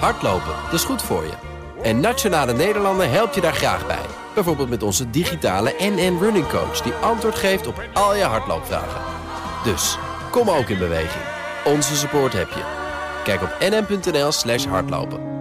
Hardlopen, dat is goed voor je. En Nationale Nederlanden helpt je daar graag bij. Bijvoorbeeld met onze digitale NN Running Coach... die antwoord geeft op al je hardloopvragen. Dus, kom ook in beweging. Onze support heb je. Kijk op nn.nl slash hardlopen.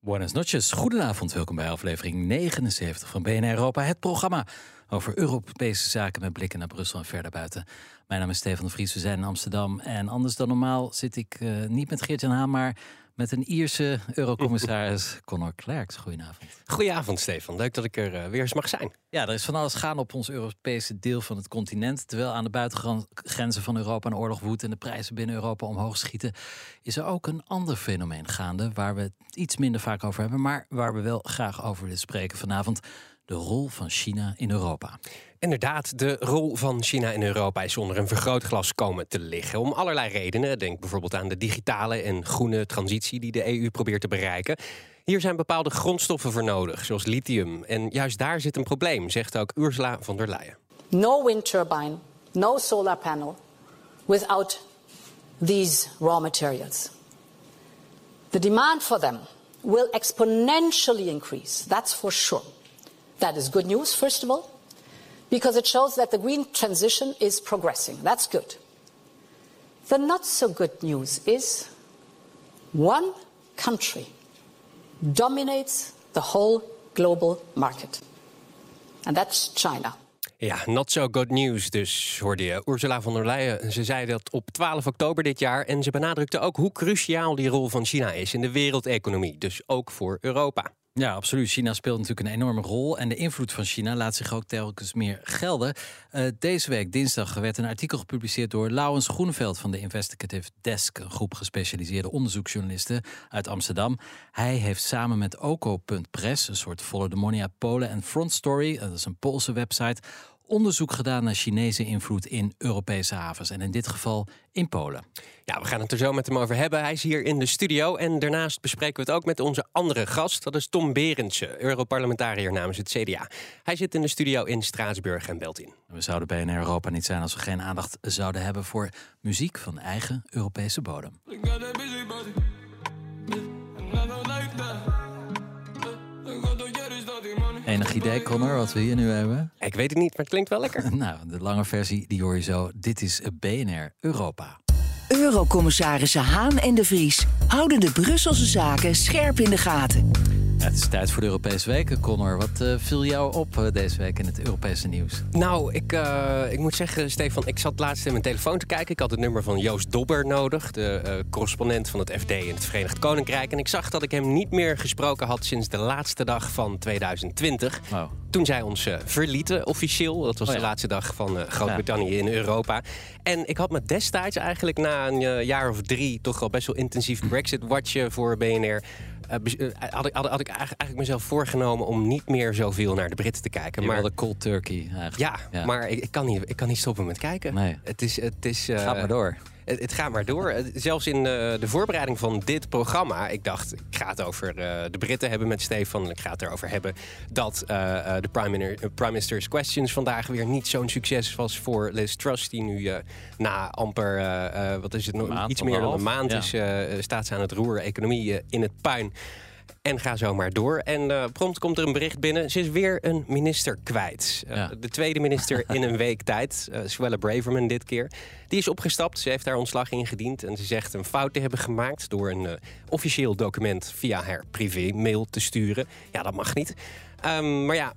Buenas noches, goedenavond. Welkom bij aflevering 79 van BNR Europa. Het programma over Europese zaken met blikken naar Brussel en verder buiten. Mijn naam is Stefan de Vries, we zijn in Amsterdam. En anders dan normaal zit ik uh, niet met Geert-Jan Haan, maar met een Ierse eurocommissaris Conor Clerks. Goedenavond. Goedenavond, Stefan. Leuk dat ik er uh, weer eens mag zijn. Ja, er is van alles gaan op ons Europese deel van het continent. Terwijl aan de buitengrenzen van Europa een oorlog woedt en de prijzen binnen Europa omhoog schieten, is er ook een ander fenomeen gaande waar we het iets minder vaak over hebben, maar waar we wel graag over willen spreken vanavond de rol van China in Europa. Inderdaad, de rol van China in Europa is onder een vergrootglas komen te liggen. Om allerlei redenen. Denk bijvoorbeeld aan de digitale en groene transitie die de EU probeert te bereiken. Hier zijn bepaalde grondstoffen voor nodig, zoals lithium. En juist daar zit een probleem, zegt ook Ursula von der Leyen. No wind turbine, no solar panel without these raw materials. The demand for them will exponentially increase, that's for sure. That is good news, first of all, because it shows that the green transition is progressing. That's good. The not so good news is one country dominates the whole global market, and that's China. Ja, not so good news dus, hoorde. Ursula von der Leyen, ze zei dat op 12 oktober dit jaar... en ze benadrukte ook hoe cruciaal die rol van China is in de wereldeconomie. Dus ook voor Europa. Ja, absoluut. China speelt natuurlijk een enorme rol. En de invloed van China laat zich ook telkens meer gelden. Uh, deze week, dinsdag, werd een artikel gepubliceerd door Laurens Groeneveld van de Investigative Desk, een groep gespecialiseerde onderzoeksjournalisten uit Amsterdam. Hij heeft samen met Oko.press, een soort Follow the Money uit Polen, en Front Story, dat is een Poolse website, onderzoek gedaan naar Chinese invloed in Europese havens. En in dit geval in Polen. Ja, we gaan het er zo met hem over hebben. Hij is hier in de studio. En daarnaast bespreken we het ook met onze andere gast. Dat is Tom Berendsen, Europarlementariër namens het CDA. Hij zit in de studio in Straatsburg en belt in. We zouden bij Europa niet zijn als we geen aandacht zouden hebben voor muziek van eigen Europese bodem. Enig idee, Connor, wat we hier nu hebben? Ik weet het niet, maar het klinkt wel lekker. nou, de lange versie, die hoor je zo. Dit is BNR Europa. Eurocommissarissen Haan en de Vries houden de Brusselse zaken scherp in de gaten. Het is tijd voor de Europese weken, Connor. Wat uh, viel jou op uh, deze week in het Europese nieuws? Nou, ik, uh, ik moet zeggen, Stefan, ik zat laatst in mijn telefoon te kijken. Ik had het nummer van Joost Dobber nodig, de correspondent van het FD in het Verenigd Koninkrijk. En ik zag dat ik hem niet meer gesproken had sinds de laatste dag van 2020. Wow. Toen zij ons verlieten, officieel. Dat was oh, ja. de laatste dag van Groot-Brittannië ja. in Europa. En ik had me destijds eigenlijk na een jaar of drie toch al best wel intensief Brexit-watchen voor BNR uh, had, ik, had, had, ik eigenlijk mezelf voorgenomen om niet meer zoveel naar de Britten te kijken. Je maar de cold turkey eigenlijk. Ja, ja. maar ik, ik, kan niet, ik kan niet stoppen met kijken. Nee. Het is, het is, uh, Gaat maar door het, het, gaat maar door. Zelfs in uh, de voorbereiding van dit programma, ik dacht, ik ga het over uh, de Britten hebben met Stefan. Ik ga het erover hebben dat uh, de Prime, Prime, Minister's Questions vandaag weer niet zo'n succes was voor Liz Truss, die nu na amper, wat is het, nog, iets meer dan een maand ja. is, staat ze aan het roer, economie in het puin. En ga zo maar door. En uh, prompt komt er een bericht binnen. Ze is weer een minister kwijt. Uh, ja. De tweede minister in een week tijd. Uh, Swella Braverman dit keer. Die is opgestapt. Ze heeft haar ontslag ingediend. En ze zegt een fout te hebben gemaakt... door een officieel document via haar privé-mail te sturen. Ja, dat mag niet. Um, maar ja,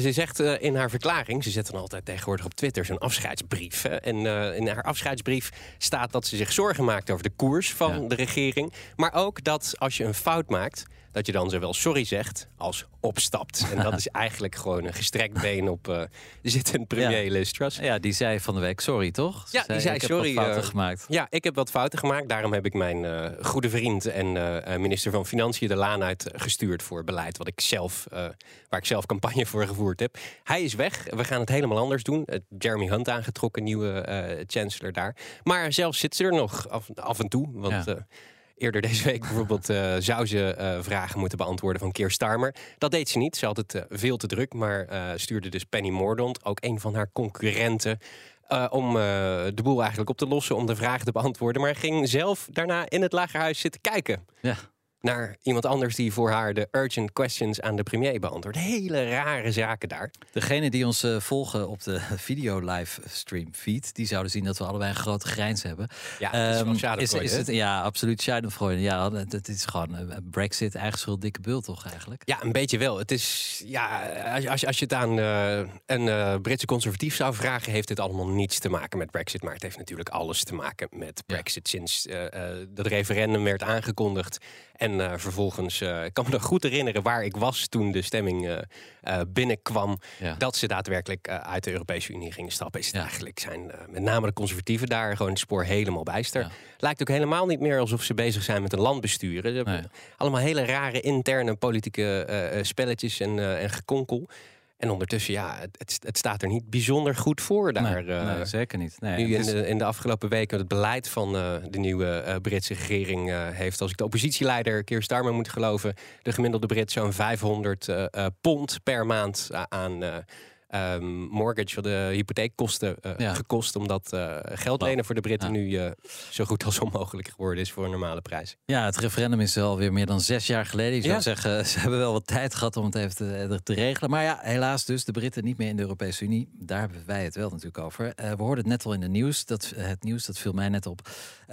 ze zegt uh, in haar verklaring, ze zet dan altijd tegenwoordig op Twitter zo'n afscheidsbrief. Hè? En uh, in haar afscheidsbrief staat dat ze zich zorgen maakt over de koers van ja. de regering. Maar ook dat als je een fout maakt, dat je dan zowel sorry zegt als opstapt. En dat is eigenlijk gewoon een gestrekt been op uh, zittend premier ja. Liz Truss. Ja, die zei van de week sorry, toch? Ja, die zei ik sorry. Heb wat fouten uh, gemaakt. Ja, ik heb wat fouten gemaakt. Daarom heb ik mijn uh, goede vriend en minister van Financiën de laan uitgestuurd voor beleid wat ik zelf, waar ik zelf campagne voor gevoerd heb. Hij is weg. We gaan het helemaal anders doen. Jeremy Hunt aangetrokken, nieuwe chancellor daar. Maar zelfs zit ze er nog af, af en toe. Want ja eerder deze week bijvoorbeeld uh, zou ze uh, vragen moeten beantwoorden van Keir Starmer. Dat deed ze niet. Ze had het uh, veel te druk, maar stuurde dus Penny Mordaunt, ook een van haar concurrenten, eh, om eh, de boel eigenlijk op te lossen, om de vragen te beantwoorden. Maar ging zelf daarna in het lagerhuis zitten kijken. Ja. Naar iemand anders die voor haar de urgent questions aan de premier beantwoordt. Hele rare zaken daar. Degene die ons eh, volgen op de video livestream feed, die zouden zien dat we allebei een grote grijns hebben. Ja, is Ehm, is, het, ja, absoluut Schadenfreude. Ja, het, is gewoon eh, Brexit, eigen schuld, dikke bul toch eigenlijk? Ja, een beetje wel. Het is, ja, als, als, je- als je het aan eh, een Britse conservatief zou vragen, heeft dit allemaal niets te maken met Brexit. Maar het heeft natuurlijk alles te maken met Ja. Brexit sinds dat referendum werd aangekondigd. En eh, vervolgens, eh, ik kan me nog goed herinneren waar ik was toen de stemming eh, binnenkwam. Ja. Dat ze daadwerkelijk uit de Europese Unie gingen stappen. Is het Ja. eigenlijk zijn met name de conservatieven daar gewoon het spoor helemaal bijster. Ja. Lijkt ook helemaal niet meer alsof ze bezig zijn met een land besturen. Ze hebben Nee. allemaal hele rare interne politieke spelletjes en, en gekonkel. En ondertussen, ja, het, het, staat er niet bijzonder goed voor daar. nee, eh. nee, zeker niet. Nee, nu in de, in de afgelopen weken het beleid van eh, de nieuwe eh, Britse regering heeft, als ik de oppositieleider Keir Starmer moet geloven, de gemiddelde Brit zo'n 500 eh, eh, pond per maand aan ehm, mortgage, de hypotheekkosten eh, Ja. gekost, omdat eh, geld Nou, lenen voor de Britten ja. nu eh, zo goed als onmogelijk geworden is voor een normale prijs. Ja, het referendum is alweer meer dan zes jaar geleden. Je zou zeggen, ze hebben wel wat tijd gehad om het even te, te regelen. Maar ja, helaas dus, de Britten niet meer in de Europese Unie. Daar hebben wij het wel natuurlijk over. We hoorden het net al in de nieuws. Dat, het nieuws, dat viel mij net op.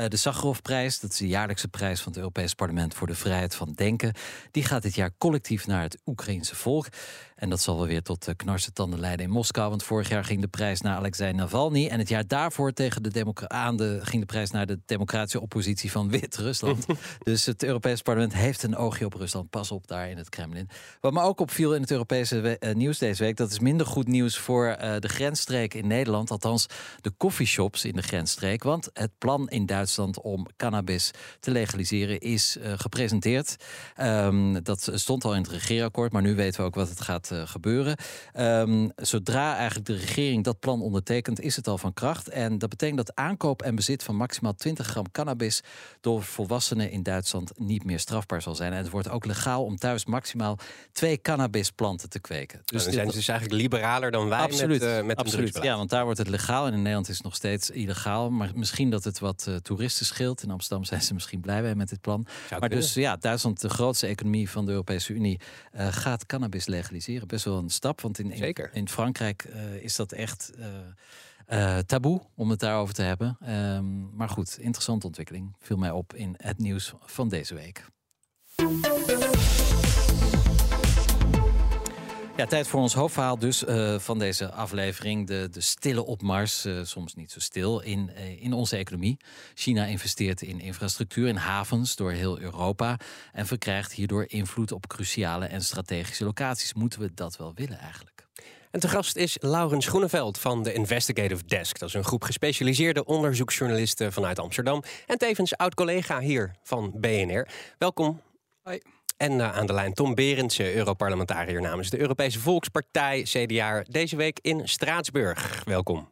De Sakharovprijs, dat is de jaarlijkse prijs van het Europees Parlement voor de vrijheid van denken. Die gaat dit jaar collectief naar het Oekraïense volk. En dat zal wel weer tot uh, knarse tanden leiden in Moskou. Want vorig jaar ging de prijs naar Alexei Navalny. En het jaar daarvoor tegen de aan de, ging de prijs naar de democratische oppositie van Wit-Rusland. dus het Europees Parlement heeft een oogje op Rusland. Pas op daar in het Kremlin. Wat me ook opviel in het Europese we- eh, nieuws deze week... dat is minder goed nieuws voor eh, de grensstreek in Nederland. Althans, de coffeeshops in de grensstreek. Want het plan in Duitsland om cannabis te legaliseren is eh, gepresenteerd. Ehm, dat stond al in het regeerakkoord, maar nu weten we ook wat het gaat gebeuren. Ehm, zodra eigenlijk de regering dat plan ondertekent, is het al van kracht. En dat betekent dat aankoop en bezit van maximaal 20 gram cannabis door volwassenen in Duitsland niet meer strafbaar zal zijn. En het wordt ook legaal om thuis maximaal twee cannabisplanten te kweken. Dus dit- zijn ze dus eigenlijk liberaler dan wij Absoluut, met, eh, met absoluut. drugsbeleid. Ja, want daar wordt het legaal en in Nederland is het nog steeds illegaal. Maar misschien dat het wat eh, toeristen scheelt. In Amsterdam zijn ze misschien blij mee met dit plan. maar kunnen. dus ja, Duitsland, de grootste economie van de Europese Unie, eh, gaat cannabis legaliseren. Best wel een stap, want in, in, Zeker. Frankrijk eh, is dat echt eh, eh, taboe om het daarover te hebben. Ehm, maar goed, interessante ontwikkeling. Viel mij op in het nieuws van deze week. Ja, tijd voor ons hoofdverhaal dus van deze aflevering. De, de stille opmars, eh, soms niet zo stil, in, in onze economie. China investeert in infrastructuur, in havens door heel Europa... en verkrijgt hierdoor invloed op cruciale en strategische locaties. Moeten we dat wel willen eigenlijk? En te gast is Laurens Groeneveld van de Investigative Desk. Dat is een groep gespecialiseerde onderzoeksjournalisten vanuit Amsterdam. En tevens oud-collega hier van BNR. Welkom. Hoi. En eh, aan de lijn Tom Berendsen, Europarlementariër namens de Europese Volkspartij, CDA. Deze week in Straatsburg. Welkom.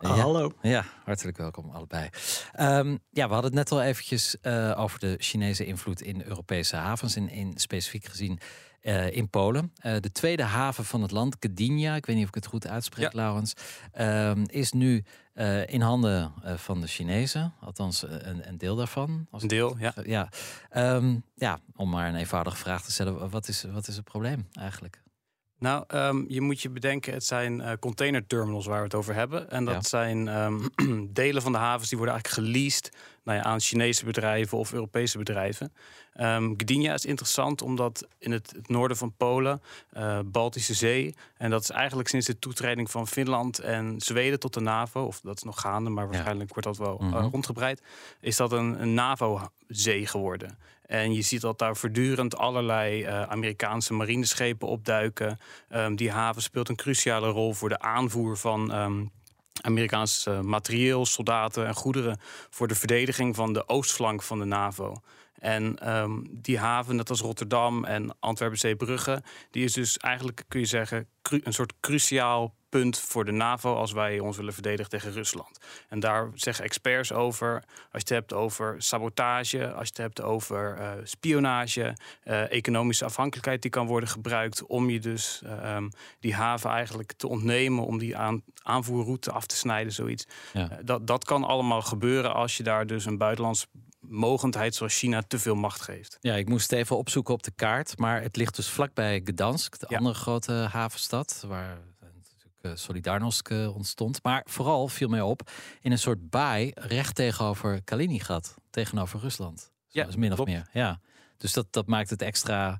Ja. Hallo. Ja, hartelijk welkom allebei. Ehm, ja, we hadden het net al eventjes eh, over de Chinese invloed in Europese havens. En in specifiek gezien eh, in Polen. Eh, de tweede haven van het land, Gdynia, ik weet niet of ik het goed uitspreek, Laurens, ehm, is nu eh, in handen van de Chinezen. Althans, een, een deel daarvan. Als Een deel, ja. ja. Ehm, ja, om maar een eenvoudige vraag te stellen. Wat is, wat is het probleem eigenlijk? Nou, ehm, je moet je bedenken, het zijn eh containerterminals waar we het over hebben. En dat Ja. zijn ehm, delen van de havens die worden eigenlijk geleased nou ja, aan Chinese bedrijven of Europese bedrijven. Ehm Gdynia is interessant omdat in het, het noorden van Polen, eh, Baltische Zee, en dat is eigenlijk sinds de toetreding van Finland en Zweden tot de NAVO, of dat is nog gaande, maar waarschijnlijk wordt dat wel eh, Mhm. rondgebreid, is dat een, een NAVO-zee geworden. En je ziet dat daar voortdurend allerlei eh, Amerikaanse marineschepen opduiken. Ehm, die haven speelt een cruciale rol voor de aanvoer van ehm, Amerikaans eh, materieel, soldaten en goederen voor de verdediging van de oostflank van de NAVO. En ehm, die haven, net als Rotterdam en Antwerpen-Zeebrugge, die is dus eigenlijk, kun je zeggen, een soort cruciaal punt voor de NAVO als wij ons willen verdedigen tegen Rusland. En daar zeggen experts over, als je het hebt over sabotage, als je het hebt over uh, spionage, uh, economische afhankelijkheid die kan worden gebruikt om je dus uh, um, die haven eigenlijk te ontnemen, om die aan, aanvoerroute af te snijden, zoiets. Ja. dat, dat kan allemaal gebeuren als je daar dus een buitenlands mogendheid zoals China te veel macht geeft. Ja, ik moest even opzoeken op de kaart, maar het ligt dus vlakbij Gdansk, de andere grote havenstad, waar eh, Solidarnosc eh, ontstond. Maar vooral viel mij op in een soort baai recht tegenover Kaliningrad, tegenover Rusland. Ja, min of meer. Ja. Dus dat, dat maakt het extra...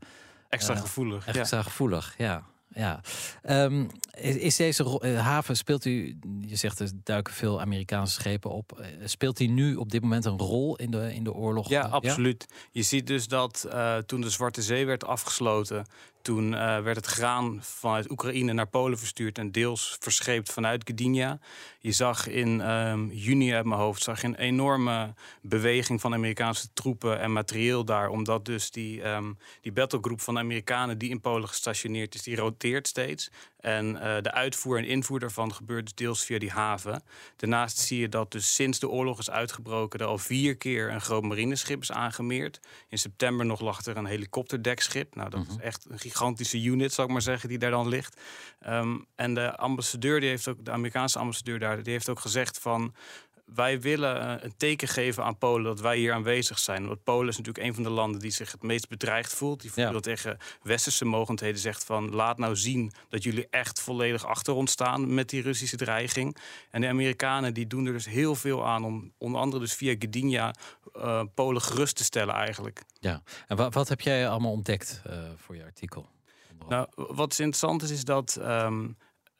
Extra uh, gevoelig. Extra ja. gevoelig, ja ja. Um, is deze haven, speelt u, je zegt er duiken veel Amerikaanse schepen op. Speelt hij nu op dit moment een rol in de, in de oorlog? Ja, absoluut. Je ziet dus dat uh, toen de Zwarte Zee werd afgesloten, toen uh, werd het graan vanuit Oekraïne naar Polen verstuurd en deels verscheept vanuit Gdynia. Je zag in um, juni uit mijn hoofd zag je een enorme beweging van Amerikaanse troepen en materieel daar. Omdat dus die, um, die battlegroep van de Amerikanen die in Polen gestationeerd is, die roteert steeds. En uh, de uitvoer en invoer daarvan gebeurt dus deels via die haven. Daarnaast zie je dat dus sinds de oorlog is uitgebroken... er al vier keer een groot marineschip is aangemeerd. In september nog lag er een helikopterdekschip. Nou, dat -hmm. is echt een gigantische unit, zou ik maar zeggen, die daar dan ligt. Um, en de ambassadeur, die heeft ook, de Amerikaanse ambassadeur daar... die heeft ook gezegd van wij willen eh, een teken geven aan Polen dat wij hier aanwezig zijn. Want Polen is natuurlijk een van de landen die zich het meest bedreigd voelt. Die ja. tegen westerse mogendheden zegt van laat nou zien dat jullie echt volledig achter ons staan met die Russische dreiging. En de Amerikanen die doen er dus heel veel aan om onder andere dus via Gdynia uh, Polen gerust te stellen eigenlijk. Ja, en wat, wat heb jij allemaal ontdekt uh, voor je artikel? Nou, wat interessant is, is dat um,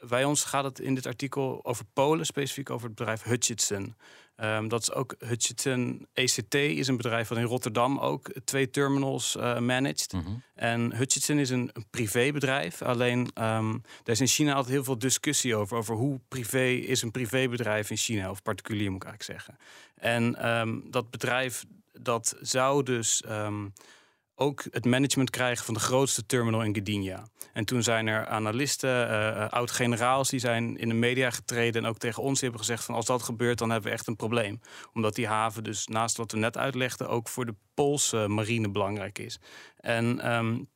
bij ons gaat het in dit artikel over Polen, specifiek over het bedrijf Hutchison. Um, dat is ook Hutchison ECT, is een bedrijf dat in Rotterdam ook twee terminals uh, managt. Mm -hmm. En Hutchison is een, een privébedrijf. Alleen um, daar is in China altijd heel veel discussie over. Over hoe privé is een privébedrijf in China, of particulier moet ik eigenlijk zeggen. En um, dat bedrijf dat zou dus ook het management krijgen van de grootste terminal in Gdynia. En toen zijn er analisten, uh, oud-generaals, die zijn in de media getreden en ook tegen ons hebben gezegd van als dat gebeurt, dan hebben we echt een probleem. Omdat die haven dus naast wat we net uitlegden ook voor de Poolse marine belangrijk is. En um,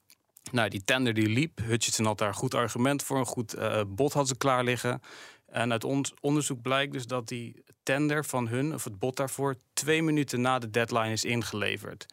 nou, die tender die liep, Hutchison had daar een goed argument voor, een goed uh, bod had ze klaar liggen. En uit ons onderzoek blijkt dus dat die tender van hun, of het bod daarvoor, twee minuten na de deadline is ingeleverd.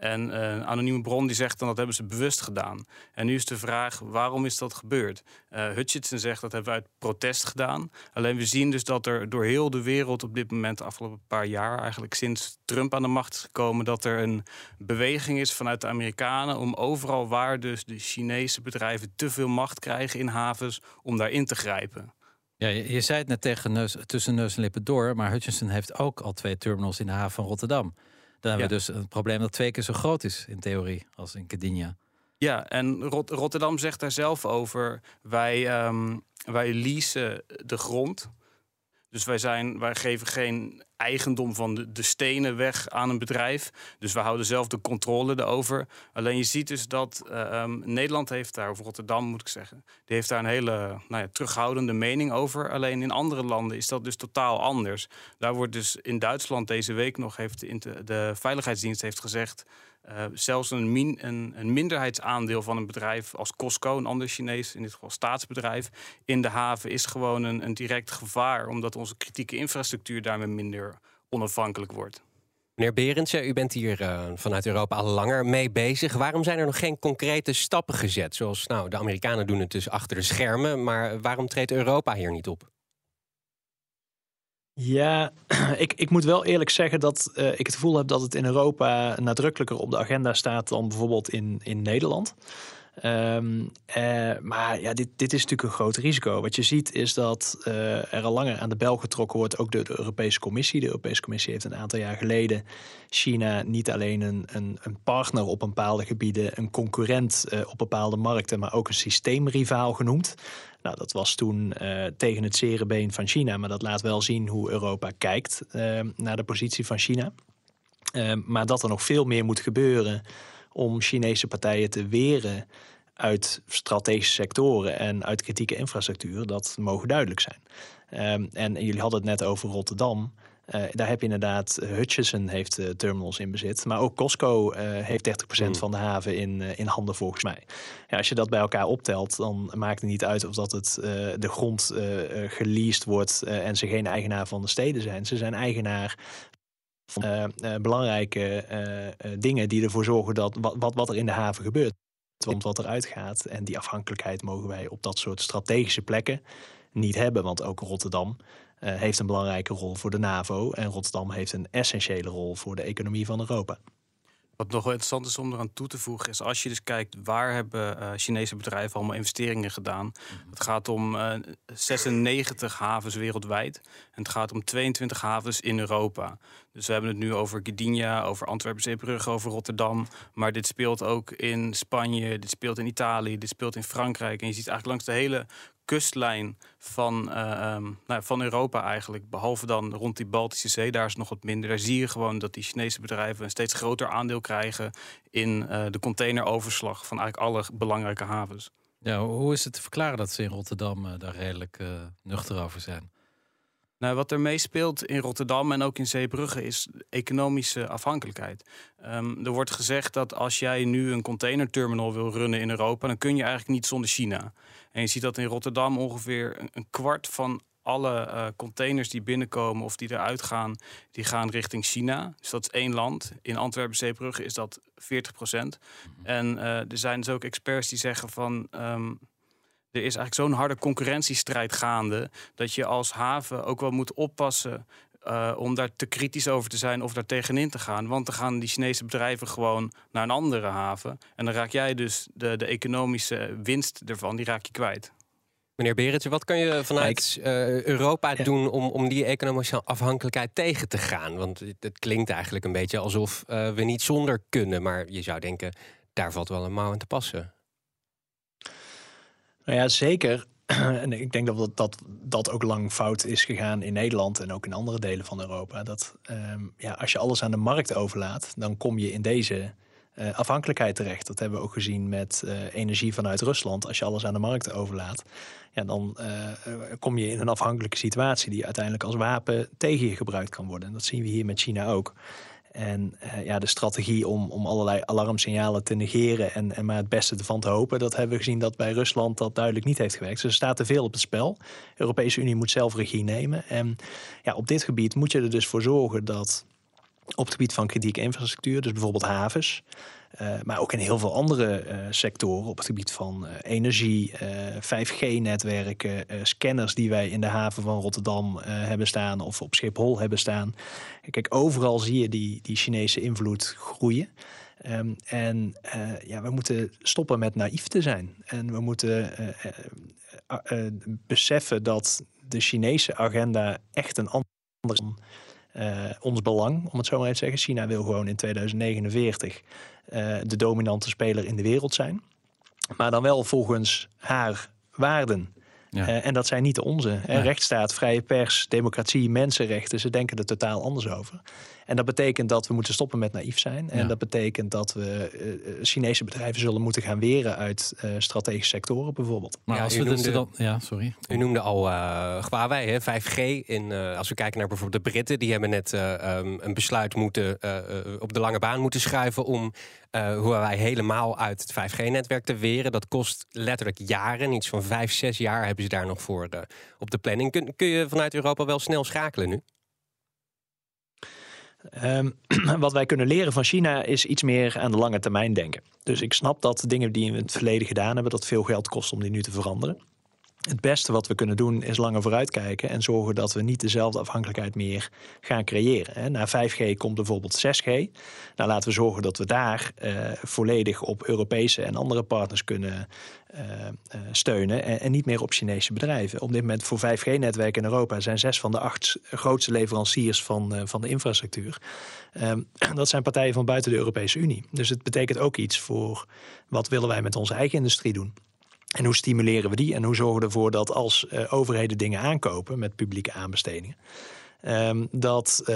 En uh, een anonieme bron die zegt dan dat hebben ze bewust gedaan. En nu is de vraag, waarom is dat gebeurd? Uh, Hutchinson zegt dat hebben we uit protest gedaan. Alleen we zien dus dat er door heel de wereld op dit moment, de afgelopen paar jaar, eigenlijk sinds Trump aan de macht is gekomen, dat er een beweging is vanuit de Amerikanen om overal waar dus de Chinese bedrijven te veel macht krijgen in havens, om daarin te grijpen. Ja, je, je zei het net tegen neus, tussen neus en lippen door, maar Hutchinson heeft ook al twee terminals in de haven van Rotterdam. Dan hebben we dus een probleem dat twee keer zo groot is in theorie als in Gdynia. Ja, en Rot Rotterdam zegt daar zelf over: wij, um, wij leasen de grond. Dus wij, zijn, wij geven geen eigendom van de, de, stenen weg aan een bedrijf. Dus we houden zelf de controle erover. Alleen je ziet dus dat uh, um, Nederland heeft daar, of Rotterdam moet ik zeggen, die heeft daar een hele nou ja, terughoudende mening over. Alleen in andere landen is dat dus totaal anders. Daar wordt dus in Duitsland deze week nog, heeft de, de Veiligheidsdienst heeft gezegd. Uh, zelfs een, min, een, een, minderheidsaandeel van een bedrijf als Costco, een ander Chinees, in dit geval staatsbedrijf, in de haven is gewoon een, een direct gevaar, omdat onze kritieke infrastructuur daarmee minder onafhankelijk wordt. Meneer Berendsen, u bent hier uh, vanuit Europa al langer mee bezig. Waarom zijn er nog geen concrete stappen gezet? Zoals nou, de Amerikanen doen het dus achter de schermen, maar waarom treedt Europa hier niet op? Ja, ik, ik moet wel eerlijk zeggen dat uh, ik het gevoel heb dat het in Europa nadrukkelijker op de agenda staat dan bijvoorbeeld in, in Nederland. Um, uh, maar ja, dit, dit is natuurlijk een groot risico. Wat je ziet is dat uh, er al langer aan de bel getrokken wordt, ook door de Europese Commissie. De Europese Commissie heeft een aantal jaar geleden China niet alleen een, een, een partner op bepaalde gebieden, een concurrent uh, op bepaalde markten, maar ook een systeemrivaal genoemd. Nou, dat was toen tegen het zere been van China, maar dat laat wel zien hoe Europa kijkt naar de positie van China. Ehm, maar dat er nog veel meer moet gebeuren om Chinese partijen te weren uit strategische sectoren en uit kritieke infrastructuur, dat mogen duidelijk zijn. Ehm, en jullie hadden het net over Rotterdam. Uh, daar heb je inderdaad, Hutchison heeft uh, terminals in bezit. Maar ook Costco heeft 30% mm. van de haven in, in handen volgens mij. Ja, als je dat bij elkaar optelt, dan maakt het niet uit of dat het de grond geleased wordt en ze geen eigenaar van de steden zijn. Ze zijn eigenaar van belangrijke dingen die ervoor zorgen dat wat, wat, wat er in de haven gebeurt. Want wat eruit gaat. En die afhankelijkheid mogen wij op dat soort strategische plekken niet hebben. Want ook Rotterdam heeft een belangrijke rol voor de NAVO. En Rotterdam heeft een essentiële rol voor de economie van Europa. Wat nog wel interessant is om eraan toe te voegen, is als je dus kijkt waar hebben uh, Chinese bedrijven allemaal investeringen gedaan. Mhm. Het gaat om uh, eh, 96 havens wereldwijd. En het gaat om 22 havens in Europa. Dus we hebben het nu over Gdynia, over Antwerpen, Zeebrugge, over Rotterdam. Maar dit speelt ook in Spanje, dit speelt in Italië, dit speelt in Frankrijk. En je ziet eigenlijk langs de hele kustlijn van, uh, um, nou, van Europa eigenlijk. Behalve dan rond die Baltische Zee, daar is nog wat minder. Daar zie je gewoon dat die Chinese bedrijven een steeds groter aandeel krijgen in uh, de containeroverslag van eigenlijk alle belangrijke havens. Ja, hoe is het te verklaren dat ze in Rotterdam uh, daar redelijk nuchter over zijn? Nou, wat er meespeelt in Rotterdam en ook in Zeebrugge is economische afhankelijkheid. Um, er wordt gezegd dat als jij nu een containerterminal wil runnen in Europa, dan kun je eigenlijk niet zonder China. En je ziet dat in Rotterdam ongeveer een, kwart van alle uh, containers die binnenkomen of die eruit gaan, die gaan richting China. Dus dat is één land. In Antwerpen, Zeebrugge is dat 40 procent. En uh, er zijn dus ook experts die zeggen van... Um, er is eigenlijk zo'n harde concurrentiestrijd gaande... dat je als haven ook wel moet oppassen... Uh, om daar te kritisch over te zijn of daar tegenin te gaan. Want dan gaan die Chinese bedrijven gewoon naar een andere haven. En dan raak jij dus de, de economische winst ervan, die raak je kwijt. Meneer Berendje, wat kan je vanuit uh, Europa doen om, om die economische afhankelijkheid tegen te gaan? Want het, het klinkt eigenlijk een beetje alsof uh, we niet zonder kunnen. Maar je zou denken, daar valt wel een mouw aan te passen. Nou ja, zeker. en ik denk dat, dat dat ook lang fout is gegaan in Nederland en ook in andere delen van Europa. Dat um, ja, als je alles aan de markt overlaat, dan kom je in deze uh, afhankelijkheid terecht. Dat hebben we ook gezien met uh, energie vanuit Rusland. Als je alles aan de markt overlaat, ja, dan uh, kom je in een afhankelijke situatie die uiteindelijk als wapen tegen je gebruikt kan worden. En dat zien we hier met China ook. En uh, ja, de strategie om, om allerlei alarmsignalen te negeren en, en maar het beste ervan te hopen, dat hebben we gezien dat bij Rusland dat duidelijk niet heeft gewerkt. Dus er staat te veel op het spel. De Europese Unie moet zelf regie nemen. En ja, op dit gebied moet je er dus voor zorgen dat op het gebied van kritieke infrastructuur, dus bijvoorbeeld havens, uh, maar ook in heel veel andere uh, sectoren op het gebied van uh, energie, 5G-netwerken, scanners die wij in de haven van Rotterdam hebben staan of op Schiphol hebben staan. Kijk, overal zie je die, die Chinese invloed groeien. Um, en ja, we moeten stoppen met naïef te zijn. En we moeten beseffen dat de Chinese agenda echt een andere uh, ons belang, om het zo maar even te zeggen. China wil gewoon in 2049 uh, de dominante speler in de wereld zijn. Maar dan wel volgens haar waarden. Ja. Uh, en dat zijn niet de onze. Ja. Rechtsstaat, vrije pers, democratie, mensenrechten. Ze denken er totaal anders over. En dat betekent dat we moeten stoppen met naïef zijn. En dat betekent dat we uh, Chinese bedrijven zullen moeten gaan weren uit uh, strategische sectoren bijvoorbeeld. Maar ja, als we noemde, dus dan, ja, sorry. U noemde al uh, Huawei, hè, 5G. In, als we kijken naar bijvoorbeeld de Britten, die hebben net um, een besluit moeten op de lange baan moeten schuiven om Huawei helemaal uit het 5G-netwerk te weren. Dat kost letterlijk jaren, iets van vijf, zes jaar hebben ze daar nog voor op de planning. Kun, kun je vanuit Europa wel snel schakelen nu? Um, wat wij kunnen leren van China is iets meer aan de lange termijn denken. Dus ik snap dat dingen die we in het verleden gedaan hebben, dat veel geld kost om die nu te veranderen. Het beste wat we kunnen doen is langer vooruitkijken en zorgen dat we niet dezelfde afhankelijkheid meer gaan creëren. Na 5G komt bijvoorbeeld 6G. Nou, laten we zorgen dat we daar uh, volledig op Europese en andere partners kunnen uh, uh, steunen en, niet meer op Chinese bedrijven. Op dit moment voor 5G-netwerken in Europa zijn zes van de acht grootste leveranciers van, van de infrastructuur. Um, dat zijn partijen van buiten de Europese Unie. Dus het betekent ook iets voor wat willen wij met onze eigen industrie doen. En hoe stimuleren we die? En hoe zorgen we ervoor dat als uh, overheden dingen aankopen met publieke aanbestedingen, Ehm, dat eh,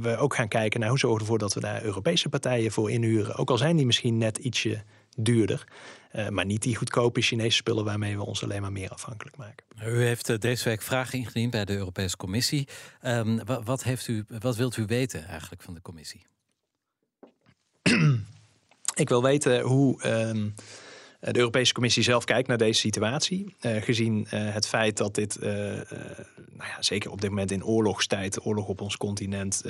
we ook gaan kijken naar hoe zorgen we ervoor dat we daar Europese partijen voor inhuren. Ook al zijn die misschien net ietsje duurder. Uh, maar niet die goedkope Chinese spullen waarmee we ons alleen maar meer afhankelijk maken. U heeft deze week vragen ingediend bij de Europese Commissie. Um, wat, wat, heeft u, wat wilt u weten eigenlijk van de Commissie? Ik wil weten hoe. Um, de Europese Commissie zelf kijkt naar deze situatie. Uh, gezien uh, het feit dat dit, uh, nou ja, zeker op dit moment in oorlogstijd, oorlog op ons continent,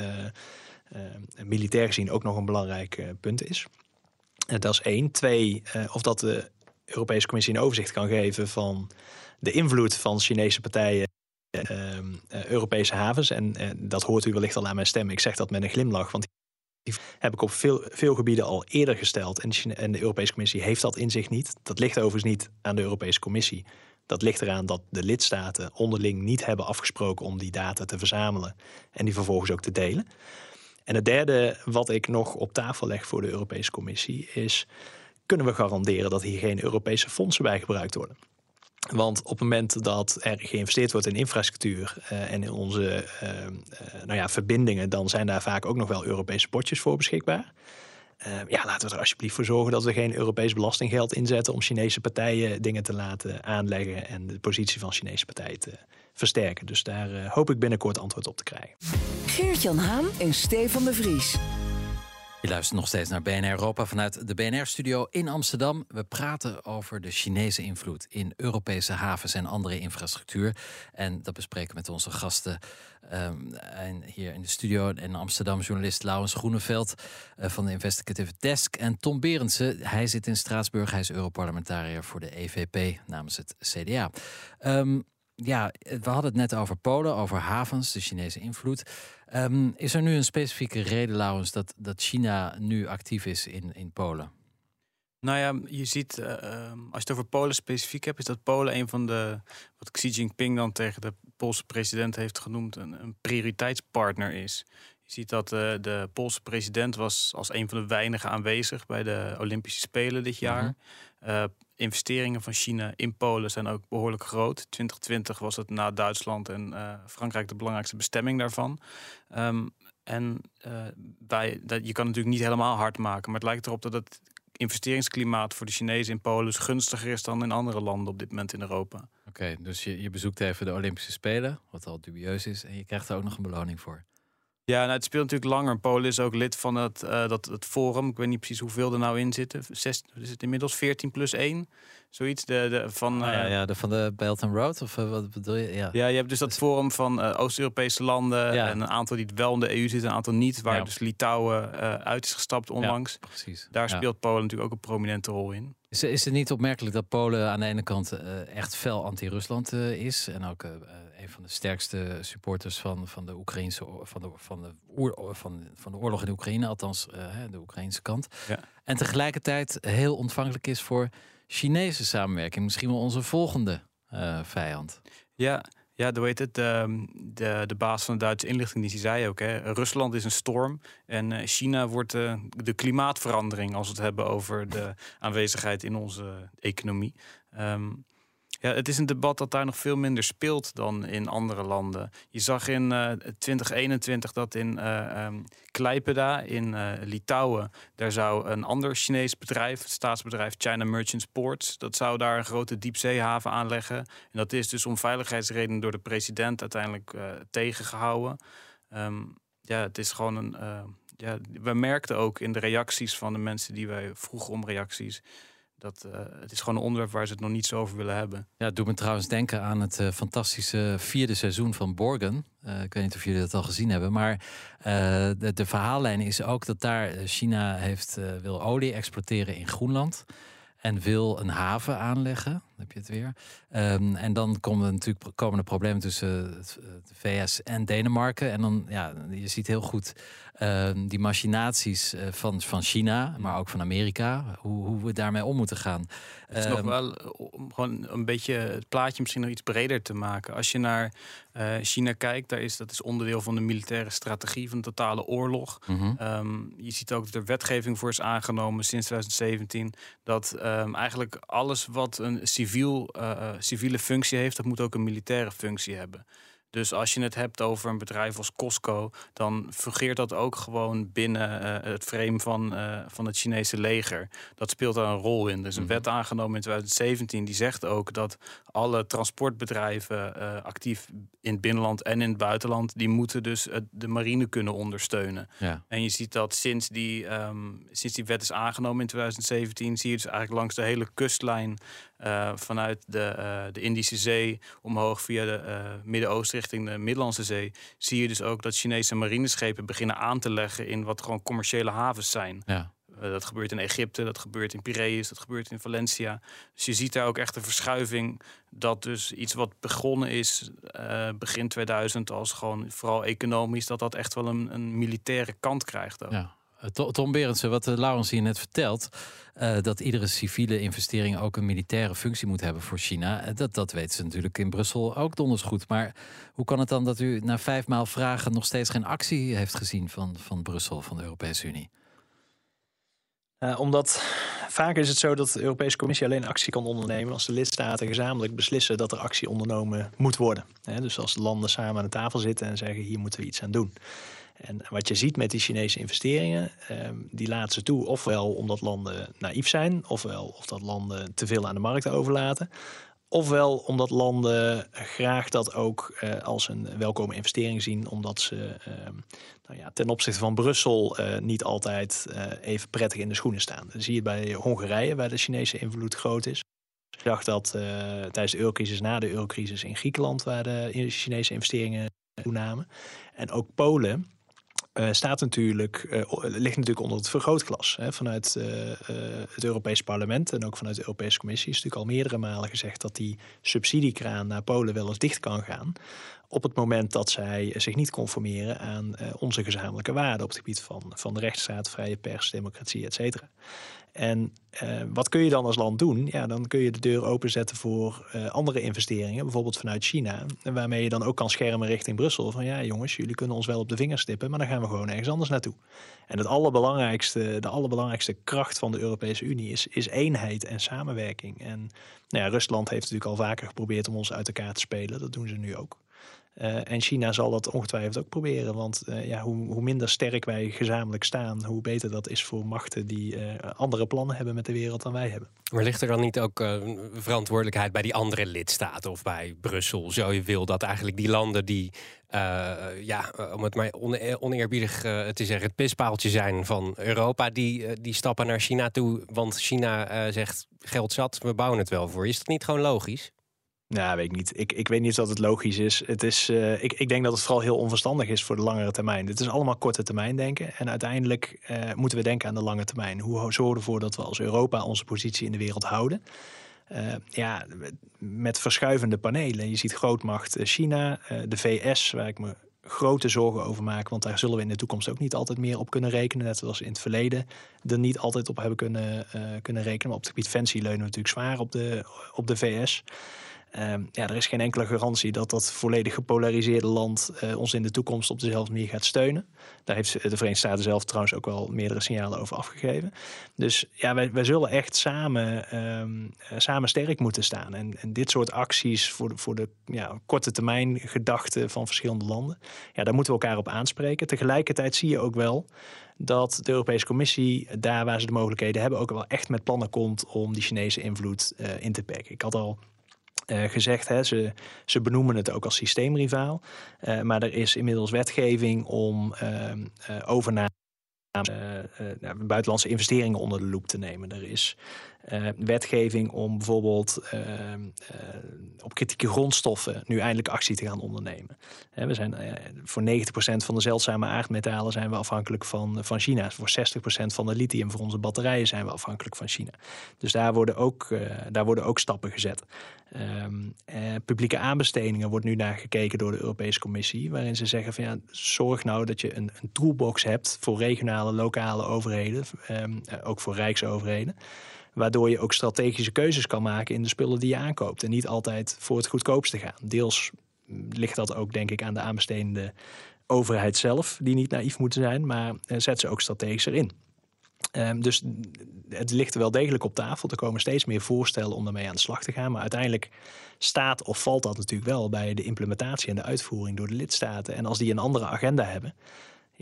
militair gezien ook nog een belangrijk punt is. dat is één. Twee, of dat de Europese Commissie een overzicht kan geven van de invloed van Chinese partijen Europese havens. En dat hoort u wellicht al aan mijn stem. Ik zeg dat met een glimlach, want heb ik op veel, veel gebieden al eerder gesteld. En de, en de Europese Commissie heeft dat in zich niet. Dat ligt overigens niet aan de Europese Commissie. Dat ligt eraan dat de lidstaten onderling niet hebben afgesproken om die data te verzamelen en die vervolgens ook te delen. En het derde wat ik nog op tafel leg voor de Europese Commissie is: kunnen we garanderen dat hier geen Europese fondsen bij gebruikt worden? Want op het moment dat er geïnvesteerd wordt in infrastructuur uh, en in onze uh, uh, nou ja, verbindingen, dan zijn daar vaak ook nog wel Europese potjes voor beschikbaar. ja, laten we er alsjeblieft voor zorgen dat we geen Europees belastinggeld inzetten om Chinese partijen dingen te laten aanleggen en de positie van Chinese partijen te versterken. Dus daar hoop ik binnenkort antwoord op te krijgen. Geert-Jan Haan en Stefan de Vries. Je luistert nog steeds naar BNR Europa vanuit de BNR-studio in Amsterdam. We praten over de Chinese invloed in Europese havens en andere infrastructuur. En dat bespreken met onze gasten um, en hier in de studio in Amsterdam. Journalist Laurens Groeneveld uh, van de Investigative Desk. En Tom Berendsen, hij zit in Straatsburg. Hij is Europarlementariër voor de EVP namens het CDA. Um, ja, we hadden het net over Polen, over havens, de Chinese invloed. Um, is er nu een specifieke reden, Laurens, dat, dat China nu actief is in, in Polen? Nou ja, je ziet, uh, als je het over Polen specifiek hebt, is dat Polen een van de, wat Xi Jinping dan tegen de Poolse president heeft genoemd, een, een prioriteitspartner is. Je ziet dat uh, de Poolse president was als een van de weinigen aanwezig bij de Olympische Spelen dit jaar. -hmm. Investeringen van China in Polen zijn ook behoorlijk groot. 2020 was het na Duitsland en uh, Frankrijk de belangrijkste bestemming daarvan. Um, en bij, dat, je kan natuurlijk niet helemaal hard maken, maar het lijkt erop dat het investeringsklimaat voor de Chinezen in Polen gunstiger is dan in andere landen op dit moment in Europa. Oké, dus je, je bezoekt even de Olympische Spelen, wat al dubieus is, en je krijgt er ook nog een beloning voor. Ja, nou, het speelt natuurlijk langer. Polen is ook lid van het, uh, dat, het forum. Ik weet niet precies hoeveel er nou in zitten. Zes, is het inmiddels 14 plus 1? Zoiets. De, de, van, ah, ja, ja, de, van de Belt and Road? Of uh, wat bedoel je? Ja, ja je hebt dus dat forum van uh, Oost-Europese landen. Ja. En een aantal die wel in de EU zitten, een aantal niet. Waar ja. dus Litouwen uit is gestapt onlangs. Ja, precies. Daar speelt Polen natuurlijk ook een prominente rol in. Is, is het niet opmerkelijk dat Polen aan de ene kant echt fel anti-Rusland is. En ook een van de sterkste supporters van, van de Oekraïnse van de, van, de oor, van, van de oorlog in de Oekraïne, althans uh, de Oekraïnse kant. Ja. En tegelijkertijd heel ontvankelijk is voor Chinese samenwerking. Misschien wel onze volgende uh, vijand. Ja, ja, hoe heet het? De, de, de baas van de Duitse inlichtingendienst die zei ook: hè, Rusland is een storm en uh, China wordt uh, de klimaatverandering als we het hebben over de aanwezigheid in onze economie. Um, ja, het is een debat dat daar nog veel minder speelt dan in andere landen. Je zag in uh, 2021 dat in uh, um, Klaipeda in uh, Litouwen, daar zou een ander Chinees bedrijf, het staatsbedrijf China Merchants Ports, dat zou daar een grote diepzeehaven aanleggen. En dat is dus om veiligheidsredenen door de president uiteindelijk tegengehouden. Um, ja, het is gewoon een. ja, we merkten ook in de reacties van de mensen die wij vroegen om reacties dat, uh, het is gewoon een onderwerp waar ze het nog niet zo over willen hebben. Ja, het doet me trouwens denken aan het uh, fantastische vierde seizoen van Borgen. Uh, ik weet niet of jullie dat al gezien hebben. Maar de, de, verhaallijn is ook dat daar China heeft, wil olie exporteren in Groenland. En wil een haven aanleggen heb je het weer. Um, en dan komen natuurlijk komen er problemen tussen de VS en Denemarken. En dan, ja, je ziet heel goed uh, die machinaties uh, van, van China, maar ook van Amerika, hoe, hoe we daarmee om moeten gaan. Het is um, nog ehm, wel om gewoon een beetje het plaatje misschien nog iets breder te maken. Als je naar uh, China kijkt, daar is, dat is onderdeel van de militaire strategie van de totale oorlog. -hmm. um, je ziet ook dat er wetgeving voor is aangenomen sinds 2017. Dat eigenlijk alles wat een civiel civiel, uh, civiele functie heeft, dat moet ook een militaire functie hebben. Dus als je het hebt over een bedrijf als Costco, dan fungeert dat ook gewoon binnen uh, het frame van, uh, van het Chinese leger. Dat speelt daar een rol in. Er is een Mhm. wet aangenomen in 2017 die zegt ook dat alle transportbedrijven uh, actief in het binnenland en in het buitenland, die moeten dus de marine kunnen ondersteunen. Ja. En je ziet dat sinds die, um, sinds die wet is aangenomen in 2017, zie je dus eigenlijk langs de hele kustlijn uh, vanuit de, uh, de Indische Zee omhoog via de uh, Midden-Oosten richting de Middellandse Zee, zie je dus ook dat Chinese marineschepen beginnen aan te leggen in wat gewoon commerciële havens zijn. Ja. Dat gebeurt in Egypte, dat gebeurt in Piraeus, dat gebeurt in Valencia. Dus je ziet daar ook echt een verschuiving dat dus iets wat begonnen is begin 2000 als gewoon vooral economisch, dat dat echt wel een, een militaire kant krijgt. Ook. Ja. Tom Berendsen, wat Laurens hier net vertelt, uh, dat iedere civiele investering ook een militaire functie moet hebben voor China. Dat, dat weten ze natuurlijk in Brussel ook donders goed. Maar hoe kan het dan dat u na vijf maal vragen nog steeds geen actie heeft gezien van, van Brussel, van de Europese Unie? Omdat vaak is het zo dat de Europese Commissie alleen actie kan ondernemen als de lidstaten gezamenlijk beslissen dat er actie ondernomen moet worden. Dus als de landen samen aan de tafel zitten en zeggen hier moeten we iets aan doen. En wat je ziet met die Chinese investeringen, eh, die laten ze toe ofwel omdat landen naïef zijn, ofwel of dat landen te veel aan de markt overlaten. Ofwel omdat landen graag dat ook uh, als een welkome investering zien, omdat ze uh, nou ja, ten opzichte van Brussel uh, niet altijd even prettig in de schoenen staan. Dat zie je bij Hongarije, waar de Chinese invloed groot is. Ik dacht dat tijdens de eurocrisis, na de eurocrisis in Griekenland, waar de Chinese investeringen toenamen. En ook Polen. Uh, staat natuurlijk, uh, ligt natuurlijk onder het vergrootglas. Hè. Vanuit uh, het Europees Parlement en ook vanuit de Europese Commissie is natuurlijk al meerdere malen gezegd dat die subsidiekraan naar Polen wel eens dicht kan gaan. Op het moment dat zij zich niet conformeren aan onze gezamenlijke waarden op het gebied van, van de rechtsstaat, vrije pers, democratie, et cetera. En uh, wat kun je dan als land doen? Ja, dan kun je de deur openzetten voor uh, andere investeringen, bijvoorbeeld vanuit China. Waarmee je dan ook kan schermen richting Brussel. Van ja, jongens, jullie kunnen ons wel op de vingers stippen, maar dan gaan we gewoon ergens anders naartoe. En het allerbelangrijkste, de allerbelangrijkste kracht van de Europese Unie is, is eenheid en samenwerking. En nou ja, Rusland heeft natuurlijk al vaker geprobeerd om ons uit elkaar te spelen. Dat doen ze nu ook. Uh, en China zal dat ongetwijfeld ook proberen. Want uh, ja, hoe, hoe, minder sterk wij gezamenlijk staan, hoe beter dat is voor machten die uh, andere plannen hebben met de wereld dan wij hebben. Maar ligt er dan niet ook verantwoordelijkheid bij die andere lidstaten of bij Brussel, zo je wil, dat eigenlijk die landen die, ja, om het maar oneerbiedig te zeggen, het pispaaltje zijn van Europa, die, die stappen naar China toe, want China zegt geld zat, we bouwen het wel voor. Is dat niet gewoon logisch? Nou, weet ik niet. Ik, ik weet niet of dat het logisch is. Het is uh, ik, ik denk dat het vooral heel onverstandig is voor de langere termijn. Het is allemaal korte termijn denken. En uiteindelijk uh, moeten we denken aan de lange termijn. Hoe zorgen we ervoor dat we als Europa onze positie in de wereld houden? Uh, ja, met verschuivende panelen. Je ziet grootmacht China, de VS, waar ik me grote zorgen over maak. Want daar zullen we in de toekomst ook niet altijd meer op kunnen rekenen. Net zoals in het verleden er niet altijd op hebben kunnen, kunnen rekenen. Maar op het gebied fancy leunen we natuurlijk zwaar op de, op de VS. Um, ja, er is geen enkele garantie dat dat volledig gepolariseerde land uh, ons in de toekomst op dezelfde manier gaat steunen. Daar heeft de Verenigde Staten zelf trouwens ook wel meerdere signalen over afgegeven. Dus ja, wij, wij zullen echt samen, um, uh, samen sterk moeten staan. En, en, dit soort acties voor de, voor de ja, korte termijn gedachten van verschillende landen, ja, daar moeten we elkaar op aanspreken. Tegelijkertijd zie je ook wel dat de Europese Commissie daar waar ze de mogelijkheden hebben ook wel echt met plannen komt om die Chinese invloed uh, in te perken. Ik had al uh, gezegd. Hè, ze, ze benoemen het ook als systeemrivaal. Uh, maar er is inmiddels wetgeving om uh, overname. buitenlandse investeringen onder de loep te nemen. Er is wetgeving om bijvoorbeeld op kritieke grondstoffen nu eindelijk actie te gaan ondernemen. we zijn voor 90% van de zeldzame aardmetalen zijn we afhankelijk van, van China. Voor 60% van de lithium voor onze batterijen zijn we afhankelijk van China. Dus daar worden ook, daar worden ook stappen gezet. Um, eh, publieke aanbestedingen wordt nu naar gekeken door de Europese Commissie, waarin ze zeggen van ja, zorg nou dat je een, een toolbox hebt voor regionale, lokale overheden, um, ook voor rijksoverheden, waardoor je ook strategische keuzes kan maken in de spullen die je aankoopt en niet altijd voor het goedkoopste gaan. Deels ligt dat ook denk ik aan de aanbestedende overheid zelf, die niet naïef moeten zijn, maar uh, zet ze ook strategisch erin. Ehm, dus het ligt er wel degelijk op tafel. Er komen steeds meer voorstellen om daarmee aan de slag te gaan. Maar uiteindelijk staat of valt dat natuurlijk wel bij de implementatie en de uitvoering door de lidstaten. En als die een andere agenda hebben,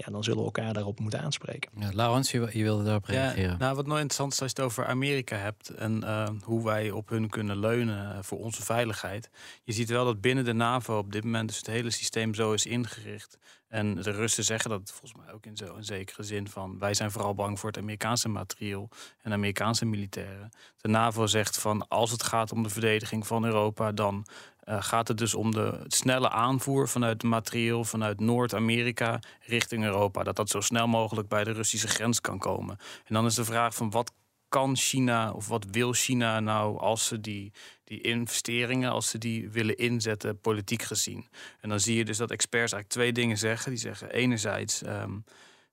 ja, dan zullen we elkaar daarop moeten aanspreken. Ja, Laurens, je, je wilde daarop reageren. Ja, nou, wat nou interessant is als je het over Amerika hebt en uh, hoe wij op hun kunnen leunen eh, voor onze veiligheid. Je ziet wel dat binnen de NAVO op dit moment dus het hele systeem zo is ingericht. En de Russen zeggen dat volgens mij ook in zo'n zekere zin van wij zijn vooral bang voor het Amerikaanse materieel en Amerikaanse militairen. De NAVO zegt van als het gaat om de verdediging van Europa, dan uh, gaat het dus om de snelle aanvoer vanuit materieel vanuit Noord-Amerika richting Europa. Dat dat zo snel mogelijk bij de Russische grens kan komen. En dan is de vraag van wat kan China of wat wil China nou als ze die, die investeringen, als ze die willen inzetten, politiek gezien? En dan zie je dus dat experts eigenlijk twee dingen zeggen. Die zeggen enerzijds. Um,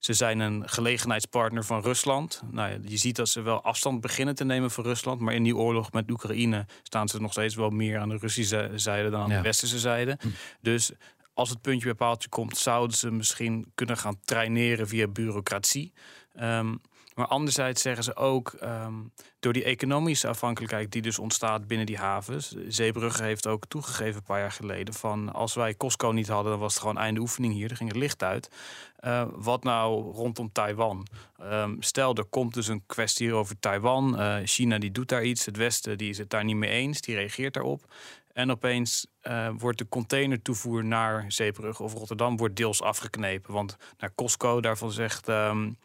ze zijn een gelegenheidspartner van Rusland. Nou ja, je ziet dat ze wel afstand beginnen te nemen van Rusland. Maar in die oorlog met Oekraïne staan ze nog steeds wel meer aan de Russische zijde dan aan de westerse zijde. Hm. Dus als het puntje bij paaltje komt, zouden ze misschien kunnen gaan traineren via bureaucratie. Um, maar anderzijds zeggen ze ook, ehm, door die economische afhankelijkheid die dus ontstaat binnen die havens. Zeebrugge heeft ook toegegeven een paar jaar geleden van als wij Costco niet hadden, dan was het gewoon einde oefening hier. Er ging het licht uit. Uh, wat nou rondom Taiwan? Um, stel, er komt dus een kwestie over Taiwan. Uh, China die doet daar iets. Het Westen die is het daar niet mee eens. Die reageert daarop. En opeens uh, wordt de containertoevoer naar Zeebrugge of Rotterdam wordt deels afgeknepen. Want naar Costco daarvan zegt... Um,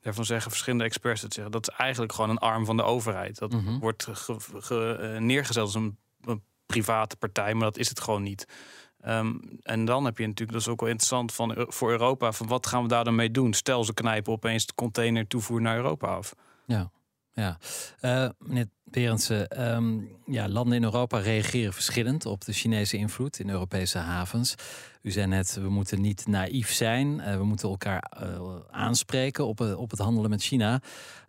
Daarvan zeggen verschillende experts dat zeggen. Dat is eigenlijk gewoon een arm van de overheid. Dat mhm. wordt ge, neergezet als een, een, private partij, maar dat is het gewoon niet. Um, en dan heb je natuurlijk, dat is ook wel interessant van, voor Europa, van wat gaan we daar dan mee doen? Stel ze knijpen opeens de container toevoer naar Europa af. Ja, ja. Uh, meneer Berendsen, um, ja, landen in Europa reageren verschillend op de Chinese invloed in Europese havens. U zei net, we moeten niet naïef zijn. Uh, we moeten elkaar uh, aanspreken op, op het handelen met China.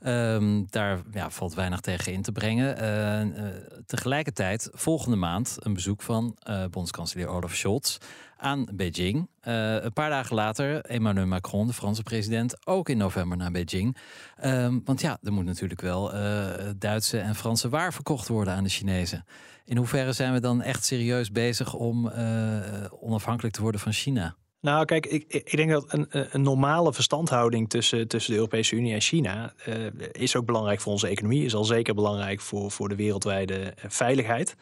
Um, daar ja, valt weinig tegen in te brengen. Tegelijkertijd, volgende maand een bezoek van bondskanselier Olaf Scholz aan Beijing. Een paar dagen later, Emmanuel Macron, de Franse president, ook in november naar Beijing. Um, want ja, er moet natuurlijk wel Duitse en Franse waar verkocht worden aan de Chinezen. In hoeverre zijn we dan echt serieus bezig om uh, onafhankelijk te worden van China? Nou, kijk, ik, ik denk dat een, een, normale verstandhouding tussen, tussen de Europese Unie en China uh, is ook belangrijk voor onze economie, is al zeker belangrijk voor, voor de wereldwijde veiligheid.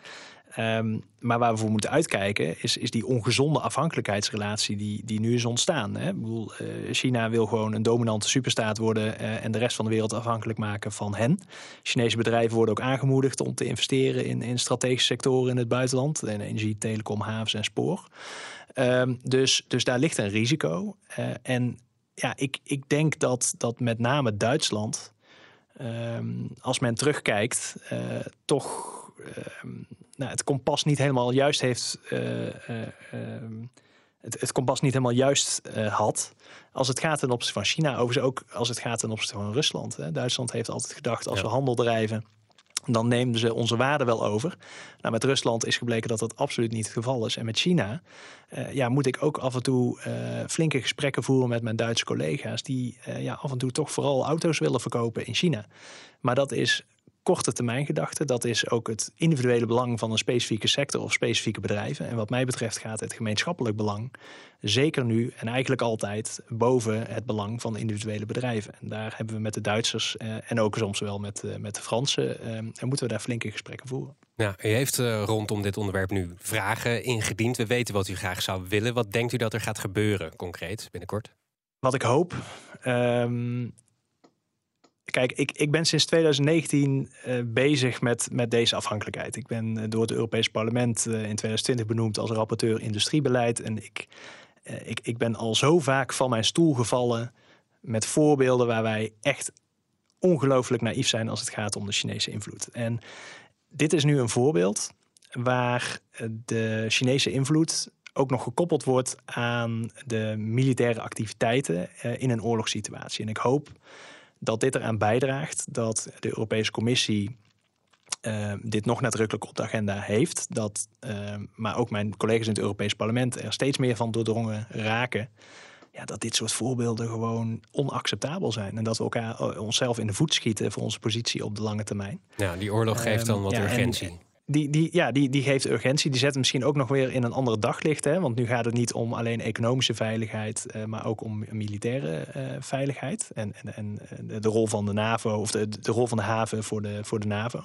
Um, maar waar we voor moeten uitkijken is, is die ongezonde afhankelijkheidsrelatie die, die nu is ontstaan. Hè? Ik bedoel, uh, China wil gewoon een dominante superstaat worden en de rest van de wereld afhankelijk maken van hen. Chinese bedrijven worden ook aangemoedigd om te investeren in, in strategische sectoren in het buitenland. In energie, telecom, havens en spoor. Um, dus, dus daar ligt een risico. Uh, en ja, ik, ik denk dat, dat met name Duitsland, um, als men terugkijkt, toch nou, het kompas niet helemaal juist heeft. Uh, het, het, kompas niet helemaal juist uh, had. Als het gaat ten opzichte van China, overigens ook als het gaat ten opzichte van Rusland. Hè. Duitsland heeft altijd gedacht: als we handel drijven, dan nemen ze onze waarde wel over. Nou, met Rusland is gebleken dat dat absoluut niet het geval is. En met China uh, ja, moet ik ook af en toe uh, flinke gesprekken voeren met mijn Duitse collega's. Die uh, ja, af en toe toch vooral auto's willen verkopen in China. Maar dat is korte termijn gedachte. Dat is ook het individuele belang van een specifieke sector of specifieke bedrijven. En wat mij betreft gaat het gemeenschappelijk belang, zeker nu en eigenlijk altijd, boven het belang van individuele bedrijven. En daar hebben we met de Duitsers eh, en ook soms wel met, eh, met de Fransen, eh, en moeten we daar flinke gesprekken voeren. Ja, u heeft uh, rondom dit onderwerp nu vragen ingediend. We weten wat u graag zou willen. Wat denkt u dat er gaat gebeuren concreet binnenkort? Wat ik hoop. Um, Kijk, ik, ik ben sinds 2019 uh, eh, bezig met, met deze afhankelijkheid. Ik ben uh, door het Europees Parlement uh, in 2020 benoemd als rapporteur industriebeleid. En ik, ik, ik ben al zo vaak van mijn stoel gevallen met voorbeelden waar wij echt ongelooflijk naïef zijn als het gaat om de Chinese invloed. En dit is nu een voorbeeld waar de Chinese invloed ook nog gekoppeld wordt aan de militaire activiteiten in een oorlogssituatie. En ik hoop dat dit eraan bijdraagt dat de Europese Commissie uh, dit nog nadrukkelijk op de agenda heeft. Dat, uh, maar ook mijn collega's in het Europees Parlement er steeds meer van doordrongen raken. ja, dat dit soort voorbeelden gewoon onacceptabel zijn. En dat we elkaar eh, onszelf in de voet schieten voor onze positie op de lange termijn. Ja, die oorlog geeft dan wat Ehm, ja, en- urgentie. Die, die, ja, die, die geeft urgentie. Die zet misschien ook nog weer in een andere daglicht. Hè? Want nu gaat het niet om alleen economische veiligheid, eh, maar ook om militaire eh, veiligheid. En, en, en de rol van de NAVO, of de, de rol van de haven voor de, voor de NAVO.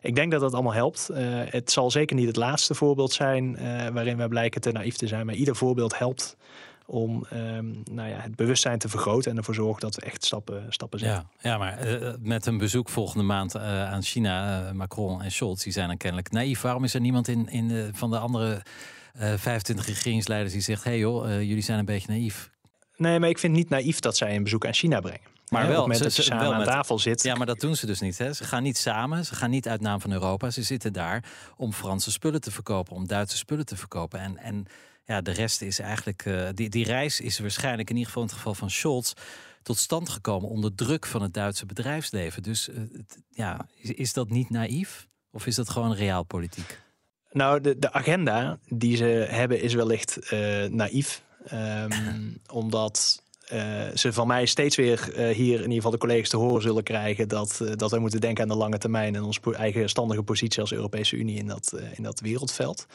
Ik denk dat dat allemaal helpt. Eh, het zal zeker niet het laatste voorbeeld zijn waarin wij blijken te naïef te zijn. Maar ieder voorbeeld helpt om ehm, nou ja, het bewustzijn te vergroten en ervoor zorgen dat we echt stappen, stappen zetten. Ja, ja maar eh, met een bezoek volgende maand eh, aan China, eh, Macron en Scholz, die zijn dan kennelijk naïef. Waarom is er niemand in, in de, van de andere eh 25 regeringsleiders die zegt: hé hey joh, eh, jullie zijn een beetje naïef? Nee, maar ik vind niet naïef dat zij een bezoek aan China brengen. Maar wel, op het ze- dat je ze- samen wel aan met- tafel zit. Ja, maar dat doen ze dus niet. Hè? Ze gaan niet samen, ze gaan niet uit naam van Europa. Ze zitten daar om Franse spullen te verkopen, om Duitse spullen te verkopen. En, en ja, de rest is eigenlijk. eh, die, die reis is waarschijnlijk, in ieder geval in het geval van Scholz, tot stand gekomen onder druk van het Duitse bedrijfsleven. Dus eh, ja, is, is dat niet naïef? Of is dat gewoon realpolitiek? Nou, de, de agenda die ze hebben is wellicht eh, naïef. Ehm, omdat ze van mij steeds weer eh, hier in ieder geval de collega's te horen zullen krijgen dat, eh, dat wij moeten denken aan de lange termijn en onze eigen standige positie als Europese Unie in dat, eh, in dat wereldveld.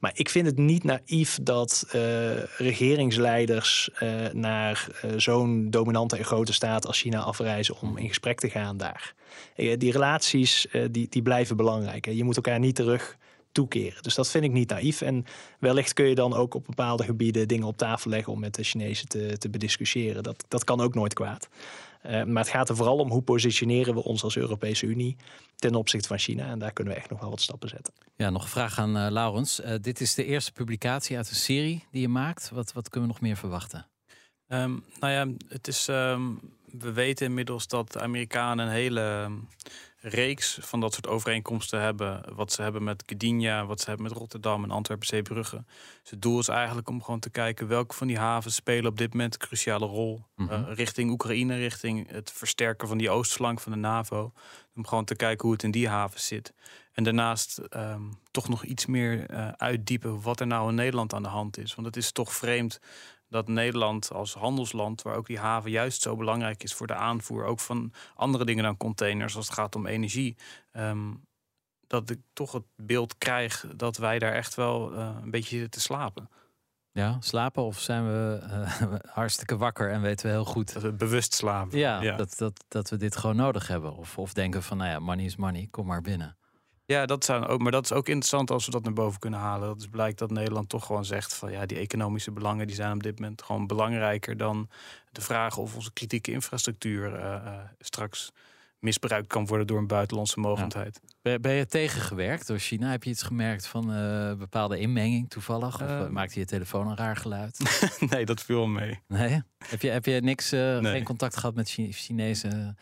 Maar ik vind het niet naïef dat eh, regeringsleiders eh, naar eh, zo'n dominante en grote staat als China afreizen om in gesprek te gaan daar. Eh, die relaties eh, die, die blijven belangrijk. Je moet elkaar niet terug toekeren. Dus dat vind ik niet naïef. En wellicht kun je dan ook op bepaalde gebieden dingen op tafel leggen om met de Chinezen te, te bediscussiëren. Dat, dat kan ook nooit kwaad. Eh, maar het gaat er vooral om hoe positioneren we ons als Europese Unie ten opzichte van China. En daar kunnen we echt nog wel wat stappen zetten. Ja, nog een vraag aan eh, Laurens. Eh, dit is de eerste publicatie uit een serie die je maakt. Wat, wat kunnen we nog meer verwachten? Ehm, nou ja, het is, ehm, we weten inmiddels dat de Amerikanen een hele ehm, reeks van dat soort overeenkomsten hebben. Wat ze hebben met Gdynia, wat ze hebben met Rotterdam en Antwerpen Zeebrugge. Dus het doel is eigenlijk om gewoon te kijken welke van die havens spelen op dit moment een cruciale rol. Mhm. Eh, richting Oekraïne, richting het versterken van die oostflank van de NAVO. Om gewoon te kijken hoe het in die havens zit. En daarnaast ehm, toch nog iets meer eh, uitdiepen wat er nou in Nederland aan de hand is. Want het is toch vreemd dat Nederland als handelsland, waar ook die haven juist zo belangrijk is voor de aanvoer, ook van andere dingen dan containers als het gaat om energie, ehm, dat ik toch het beeld krijg dat wij daar echt wel eh, een beetje zitten te slapen. Ja, slapen of zijn we eh, hartstikke wakker en weten we heel goed Dat we bewust slapen. Ja, Dat, dat, dat we dit gewoon nodig hebben. Of, of denken van, nou ja, money is money, kom maar binnen. Ja, dat zou ook, maar dat is ook interessant als we dat naar boven kunnen halen. Dat is blijkt dat Nederland toch gewoon zegt van ja, die economische belangen die zijn op dit moment gewoon belangrijker dan de vraag of onze kritieke infrastructuur eh, eh, straks misbruikt kan worden door een buitenlandse mogendheid. Ben, ben je tegengewerkt door China? Heb je iets gemerkt van eh, bepaalde inmenging toevallig? Of eh, Ehm. maakte je telefoon een raar geluid? nee, dat viel mee. nee? Heb je, heb je niks, Nee. geen contact gehad met Chi- Chinese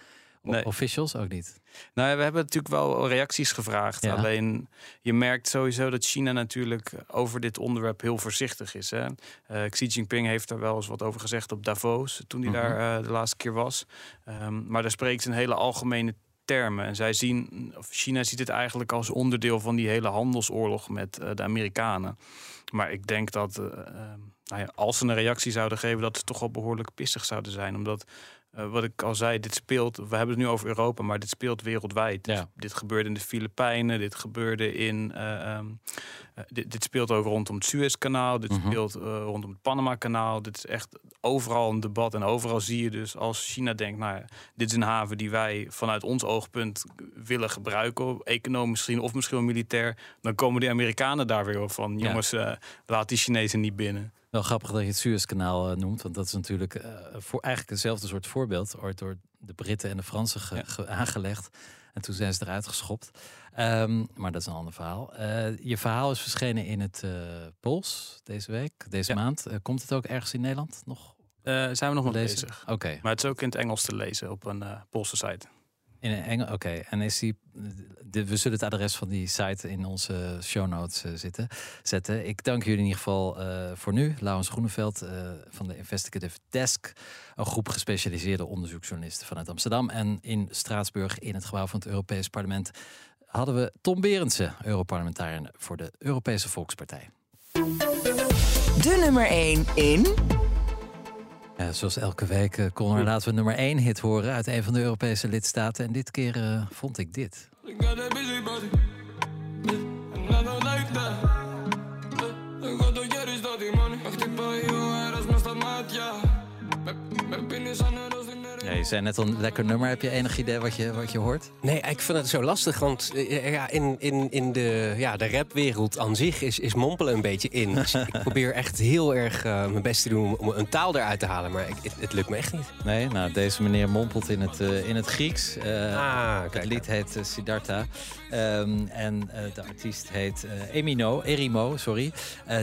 Nee. officials? Ook niet? Nou ja, we hebben natuurlijk wel reacties gevraagd. Ja. Alleen je merkt sowieso dat China natuurlijk over dit onderwerp heel voorzichtig is. Hè? Eh, Xi Jinping heeft daar wel eens wat over gezegd op Davos toen hij Mhm. daar eh, de laatste keer was. Ehm, maar daar spreekt ze in hele algemene termen. En zij zien, of China ziet het eigenlijk als onderdeel van die hele handelsoorlog met eh, de Amerikanen. Maar ik denk dat eh, ehm, nou ja, als ze een reactie zouden geven, dat ze toch wel behoorlijk pissig zouden zijn. Omdat eh, wat ik al zei, dit speelt. We hebben het nu over Europa, maar dit speelt wereldwijd. Ja. Dit gebeurde in de Filipijnen, dit gebeurde in. eh, ehm, eh, dit, dit speelt ook rondom het Suezkanaal, dit Mhm. speelt rondom het Panama-kanaal. Dit is echt overal een debat. En overal zie je dus als China denkt, nou ja, dit is een haven die wij vanuit ons oogpunt willen gebruiken, economisch misschien of misschien wel militair, dan komen die Amerikanen daar weer op van, jongens, laat die Chinezen niet binnen. Wel grappig dat je het Suezkanaal eh, noemt, want dat is natuurlijk eh, voor eigenlijk hetzelfde soort voorbeeld, ooit door de Britten en de Fransen ge- Ja. ge- aangelegd. En toen zijn ze eruit geschopt. Ehm, maar dat is een ander verhaal. Eh, je verhaal is verschenen in het Pools deze week, deze Ja. maand. Komt het ook ergens in Nederland nog zijn we nog lezen? bezig. Oké, Maar het is ook in het Engels te lezen op een Poolse site. In. Oké, en is die, de, we zullen het adres van die site in onze show notes eh, zitten, zetten. Ik dank jullie in ieder geval eh, voor nu. Laurens Groeneveld eh, van de Investigative Desk, een groep gespecialiseerde onderzoeksjournalisten vanuit Amsterdam. En in Straatsburg, in het gebouw van het Europees Parlement, hadden we Tom Berendsen, Europarlementariër voor de Europese Volkspartij. De nummer 1 in Ja, zoals elke week, uh, Connor, laten we nummer 1 hit horen uit een van de Europese lidstaten. En dit keer uh, vond ik dit. Je zei net een lekker nummer. Heb je enig idee wat je, wat je hoort? Nee, ik vind het zo lastig. Want eh, ja, in, in, in de, ja, de rapwereld aan zich is, is mompelen een beetje in. Dus ik probeer echt heel erg uh, mijn best te doen om een taal eruit te halen. Maar ik, het, het, lukt me echt niet. Nee, nou, deze meneer mompelt in het, uh, in het Grieks. ah, het lied heet Siddhartha. Um, en de artiest heet Emino, Erimo, sorry.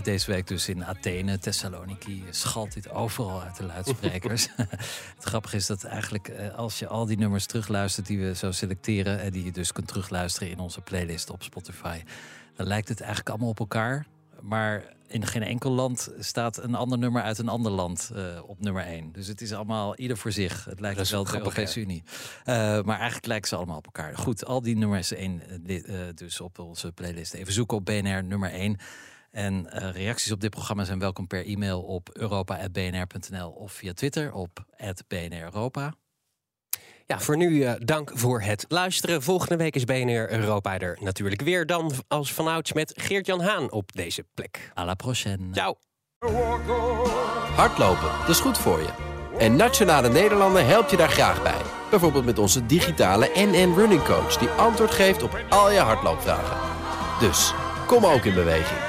deze week dus in Athene, Thessaloniki. Schalt dit overal uit de luidsprekers. het grappige is dat eigenlijk eh, als je al die nummers terugluistert die we zo selecteren... en die je dus kunt terugluisteren in onze playlist op Spotify... dan lijkt het eigenlijk allemaal op elkaar. Maar in geen enkel land staat een ander nummer uit een ander land uh, op nummer 1. Dus het is allemaal ieder voor zich. Het lijkt dus wel de Europese Unie. Uh, maar eigenlijk lijken ze allemaal op elkaar. Goed, al die nummers één, uh, dus op onze playlist. Even zoeken op BNR nummer 1. En uh, reacties op dit programma zijn welkom per e-mail op europa.bnr.nl of via Twitter op @bnreuropa. Ja, voor nu uh, dank voor het luisteren. Volgende week is BNR Europa er natuurlijk weer. Dan als vanouds met Geert-Jan Haan op deze plek. À la prochaine. Ciao. Hardlopen, dat is goed voor je. En Nationale Nederlanden helpt je daar graag bij. Bijvoorbeeld met onze digitale NN Running Coach... die antwoord geeft op al je hardloopvragen. Dus, kom ook in beweging.